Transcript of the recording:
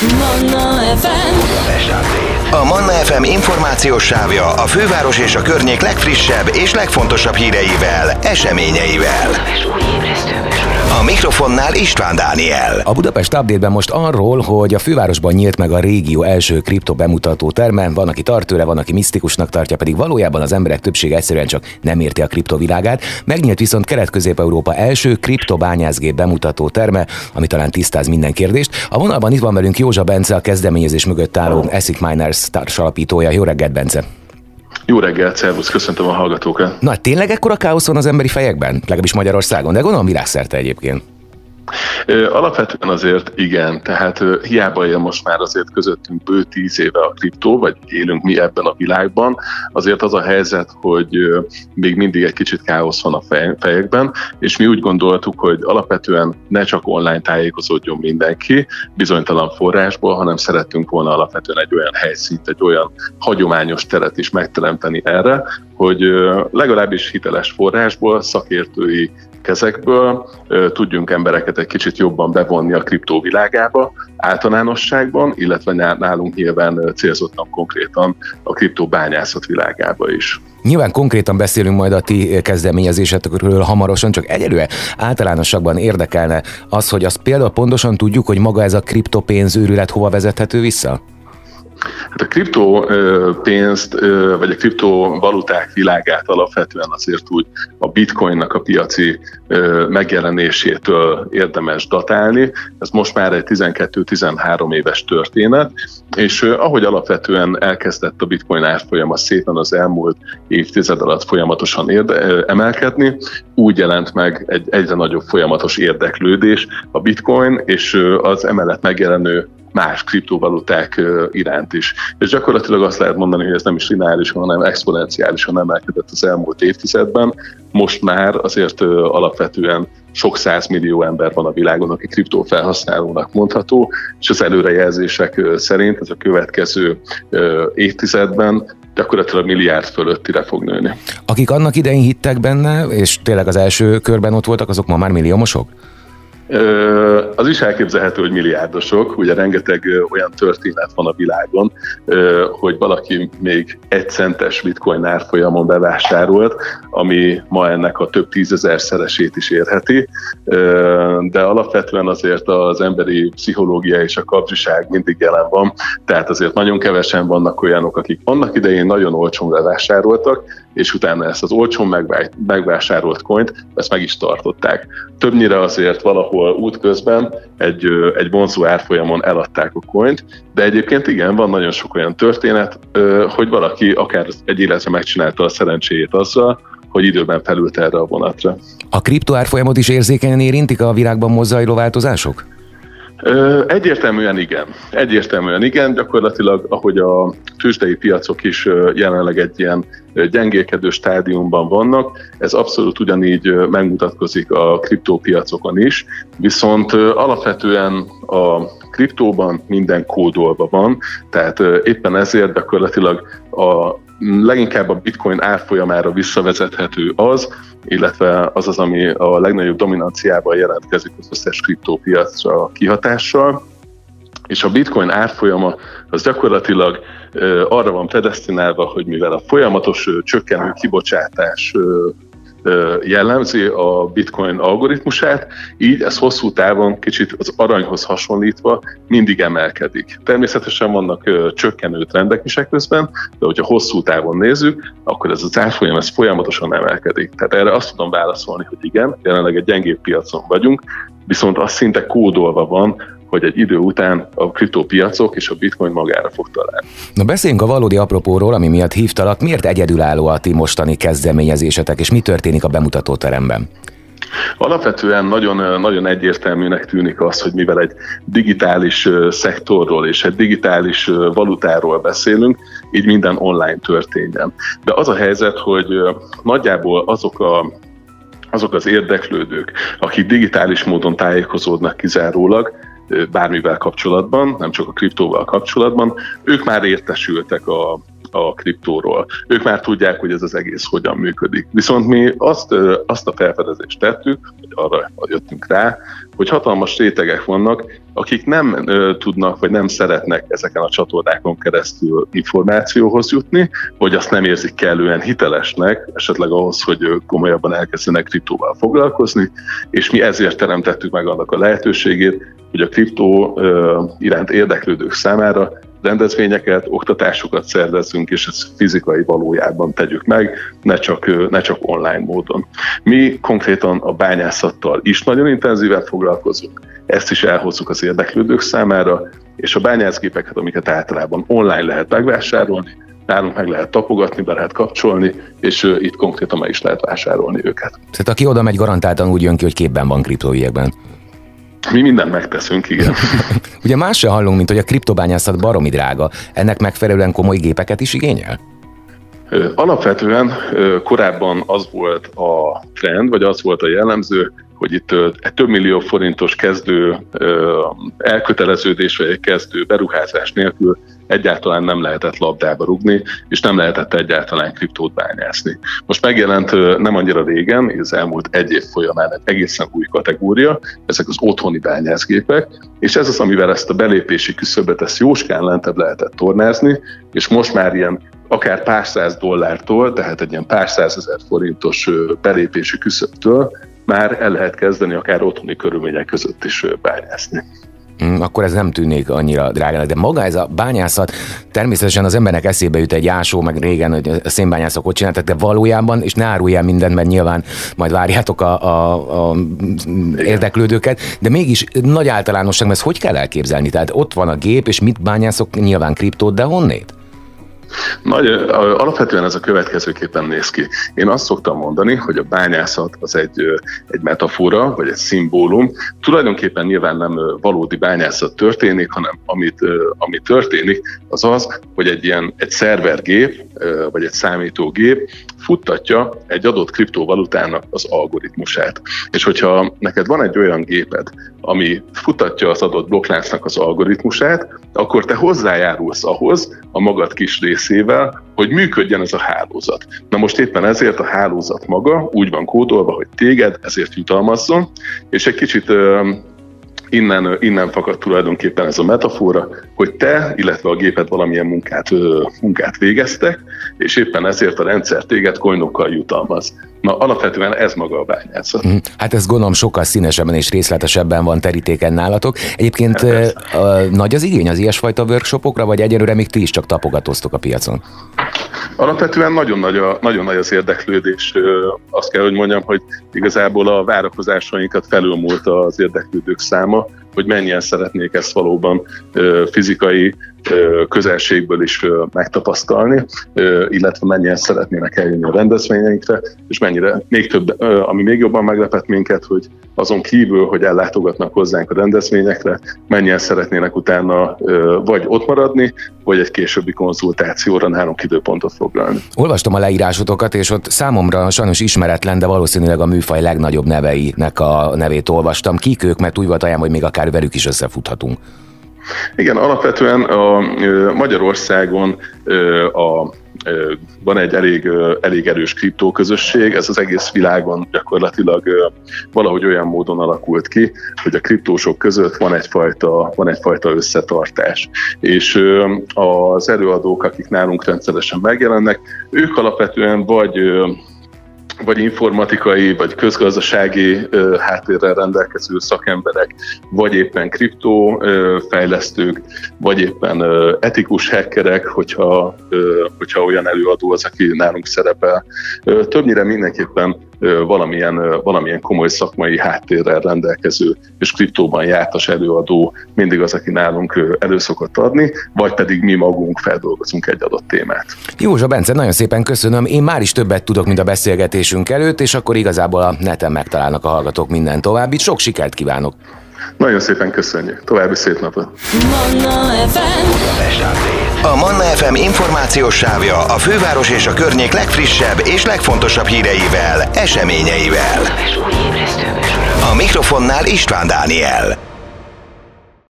Manna FM A Manna FM információs sávja a főváros és a környék legfrissebb és legfontosabb híreivel, eseményeivel. A mikrofonnál István Dániel. A Budapest Update-ben most arról, hogy a fővárosban nyílt meg a régió első kripto bemutató terme, van, aki tart tőle, van, aki misztikusnak tartja, pedig valójában az emberek többsége egyszerűen csak nem érti a kriptovilágát. Megnyílt viszont Kelet-Közép-Európa első kriptobányászgép bemutató terme, ami talán tisztáz minden kérdést. A vonalban itt van velünk Józsa Bence, a kezdeményezés mögött álló Eszik Miners társalapítója. Jó reggelt, Bence! Jó reggelt, szervusz, köszöntöm a hallgatókat. Na, tényleg ekkora káosz van az emberi fejekben? Legalábbis Magyarországon, de gondolom világszerte egyébként. Alapvetően azért igen, tehát hiába él most már azért közöttünk bő tíz éve a kriptó, vagy élünk mi ebben a világban, azért az a helyzet, hogy még mindig egy kicsit káosz van a fejekben, és mi úgy gondoltuk, hogy alapvetően ne csak online tájékozódjon mindenki bizonytalan forrásból, hanem szerettünk volna alapvetően egy olyan helyszínt, egy olyan hagyományos teret is megteremteni erre, hogy legalábbis hiteles forrásból szakértői kezekből tudjunk embereket egy kicsit jobban bevonni a kriptó világába, általánosságban, illetve nálunk nyilván célzottan konkrétan a kriptó bányászat világába is. Nyilván konkrétan beszélünk majd a ti kezdeményezésetekről hamarosan, csak egyelőre általánosságban érdekelne az, hogy azt például pontosan tudjuk, hogy maga ez a kriptopénzőrület hova vezethető vissza? Kriptopénzt, vagy a kriptovaluták világát alapvetően azért úgy a bitcoinnak a piaci megjelenésétől érdemes datálni. Ez most már egy 12-13 éves történet, és ahogy alapvetően elkezdett a bitcoin árfolyama szépen az elmúlt évtized alatt folyamatosan érde, emelkedni, úgy jelent meg egy egyre nagyobb folyamatos érdeklődés a bitcoin és az emellett megjelenő más kriptovaluták iránt is. És gyakorlatilag azt lehet mondani, hogy ez nem is lineárisan, hanem exponenciálisan emelkedett az elmúlt évtizedben. Most már azért alapvetően sok millió ember van a világon, aki kriptó felhasználónak mondható, és az előrejelzések szerint ez a következő évtizedben gyakorlatilag milliárd fölöttire fog nőni. Akik annak idején hittek benne, és tényleg az első körben ott voltak, azok ma már milliómosok? Az is elképzelhető, hogy milliárdosok, ugye rengeteg olyan történet van a világon, hogy valaki még egy centes bitcoin árfolyamon bevásárolt, ami ma ennek a több tízezer szeresét is érheti, de alapvetően azért az emberi pszichológia és a kapcsiság mindig jelen van, tehát azért nagyon kevesen vannak olyanok, akik annak idején nagyon olcsón bevásároltak, és utána ezt az olcsón megvásárolt coint, ezt meg is tartották. Többnyire azért valahol útközben egy, egy vonzó árfolyamon eladták a coint, de egyébként igen, van nagyon sok olyan történet, hogy valaki akár egy életre megcsinálta a szerencséjét azzal, hogy időben felült erre a vonatra. A kriptoárfolyamot is érzékenyen érintik a világban mozzajló változások? Egyértelműen igen. Egyértelműen igen. Gyakorlatilag, ahogy a tőzsdei piacok is jelenleg egy ilyen gyengélkedő stádiumban vannak, ez abszolút ugyanígy megmutatkozik a kriptópiacokon is, viszont alapvetően a kriptóban minden kódolva van, tehát éppen ezért gyakorlatilag a leginkább a bitcoin árfolyamára visszavezethető az, illetve az az, ami a legnagyobb dominanciában jelentkezik az összes kriptópiacra kihatással, és a bitcoin árfolyama az gyakorlatilag arra van predestinálva, hogy mivel a folyamatos csökkenő kibocsátás jellemzi a bitcoin algoritmusát, így ez hosszú távon kicsit az aranyhoz hasonlítva mindig emelkedik. Természetesen vannak csökkenő trendek is közben, de hogyha hosszú távon nézzük, akkor ez az árfolyam ez folyamatosan emelkedik. Tehát erre azt tudom válaszolni, hogy igen, jelenleg egy gyengébb piacon vagyunk, viszont az szinte kódolva van, hogy egy idő után a kriptópiacok és a bitcoin magára fog találni. Na beszéljünk a valódi apropóról, ami miatt hívtalak. Miért egyedülálló a ti mostani kezdeményezésetek, és mi történik a bemutatóteremben? Alapvetően nagyon, nagyon egyértelműnek tűnik az, hogy mivel egy digitális szektorról és egy digitális valutáról beszélünk, így minden online történjen. De az a helyzet, hogy nagyjából azok a azok az érdeklődők, akik digitális módon tájékozódnak kizárólag, bármivel kapcsolatban, nem csak a kriptóval kapcsolatban, ők már értesültek a a kriptóról. Ők már tudják, hogy ez az egész hogyan működik. Viszont mi azt, azt a felfedezést tettük, hogy arra jöttünk rá, hogy hatalmas rétegek vannak, akik nem ö, tudnak, vagy nem szeretnek ezeken a csatornákon keresztül információhoz jutni, vagy azt nem érzik kellően hitelesnek, esetleg ahhoz, hogy komolyabban elkezdenek kriptóval foglalkozni, és mi ezért teremtettük meg annak a lehetőségét, hogy a kriptó ö, iránt érdeklődők számára rendezvényeket, oktatásokat szervezzünk, és ezt fizikai valójában tegyük meg, ne csak, ne csak online módon. Mi konkrétan a bányászattal is nagyon intenzíven foglalkozunk, ezt is elhozzuk az érdeklődők számára, és a bányászgépeket, amiket általában online lehet megvásárolni, nálunk meg lehet tapogatni, be lehet kapcsolni, és itt konkrétan meg is lehet vásárolni őket. Tehát aki oda megy, garantáltan úgy jön ki, hogy képben van kriptóügyekben. Mi mindent megteszünk, igen. Ugye más se hallunk, mint hogy a kriptobányászat baromi drága. Ennek megfelelően komoly gépeket is igényel? Alapvetően korábban az volt a trend, vagy az volt a jellemző, hogy itt több millió forintos kezdő elköteleződés, vagy egy kezdő beruházás nélkül egyáltalán nem lehetett labdába rugni, és nem lehetett egyáltalán kriptót bányászni. Most megjelent nem annyira régen, az elmúlt egy év folyamán egy egészen új kategória, ezek az otthoni bányászgépek, és ez az, amivel ezt a belépési küszöbet, ezt jóskán lentebb lehetett tornázni, és most már ilyen akár pár száz dollártól, tehát egy ilyen pár százezer forintos belépési küszöbtől már el lehet kezdeni akár otthoni körülmények között is bányászni. Mm, akkor ez nem tűnik annyira drágának. De maga ez a bányászat, természetesen az embernek eszébe jut egy ásó, meg régen, hogy a szénbányászok ott csináltak, de valójában, és ne áruljál mindent, mert nyilván majd várjátok a, a, a érdeklődőket, de mégis nagy általánosság, ezt hogy kell elképzelni? Tehát ott van a gép, és mit bányászok, nyilván kriptót, de honnét? Nagy, alapvetően ez a következőképpen néz ki. Én azt szoktam mondani, hogy a bányászat az egy, egy metafora, vagy egy szimbólum. Tulajdonképpen nyilván nem valódi bányászat történik, hanem amit, ami történik, az az, hogy egy ilyen egy szervergép, vagy egy számítógép futtatja egy adott kriptovalutának az algoritmusát. És hogyha neked van egy olyan géped, ami futatja az adott blokkláncnak az algoritmusát, akkor te hozzájárulsz ahhoz a magad kis részével, hogy működjen ez a hálózat. Na most éppen ezért a hálózat maga úgy van kódolva, hogy téged ezért jutalmazzon, és egy kicsit innen, innen fakad tulajdonképpen ez a metafora, hogy te, illetve a géped valamilyen munkát, munkát végeztek, és éppen ezért a rendszer téged coinokkal jutalmaz. Na, alapvetően ez maga a bányászat. Mhm. Hát ez gondolom sokkal színesebben és részletesebben van terítéken nálatok. Egyébként hát nagy az igény az ilyesfajta workshopokra, vagy egyelőre még ti is csak tapogatóztok a piacon? Alapvetően nagyon nagy, a, nagyon nagy az érdeklődés. Azt kell, hogy mondjam, hogy igazából a várakozásainkat felülmúlt az érdeklődők száma, hogy mennyien szeretnék ezt valóban fizikai közelségből is megtapasztalni, illetve mennyien szeretnének eljönni a rendezvényeinkre, és mennyire még több, ami még jobban meglepett minket, hogy azon kívül, hogy ellátogatnak hozzánk a rendezvényekre, mennyien szeretnének utána vagy ott maradni, vagy egy későbbi konzultációra nálunk időpontot foglalni. Olvastam a leírásotokat, és ott számomra sajnos ismeretlen, de valószínűleg a műfaj legnagyobb neveinek a nevét olvastam. Kik ők, mert úgy volt olyan, hogy még akár velük is összefuthatunk. Igen, alapvetően a Magyarországon a van egy elég, elég erős kriptóközösség, ez az egész világon gyakorlatilag valahogy olyan módon alakult ki, hogy a kriptósok között van egyfajta, van egyfajta összetartás. És az előadók, akik nálunk rendszeresen megjelennek, ők alapvetően vagy vagy informatikai, vagy közgazdasági háttérrel rendelkező szakemberek, vagy éppen kriptófejlesztők, vagy éppen etikus hackerek, hogyha, hogyha olyan előadó az, aki nálunk szerepel. Többnyire mindenképpen valamilyen, valamilyen komoly szakmai háttérrel rendelkező és kriptóban jártas előadó mindig az, aki nálunk előszokott adni, vagy pedig mi magunk feldolgozunk egy adott témát. Józsa Bence, nagyon szépen köszönöm. Én már is többet tudok, mint a beszélgetésünk előtt, és akkor igazából a neten megtalálnak a hallgatók minden további. Sok sikert kívánok! Nagyon szépen köszönjük. További szép napot. Manna FM. A Manna FM információs sávja a főváros és a környék legfrissebb és legfontosabb híreivel, eseményeivel. A mikrofonnál István Dániel.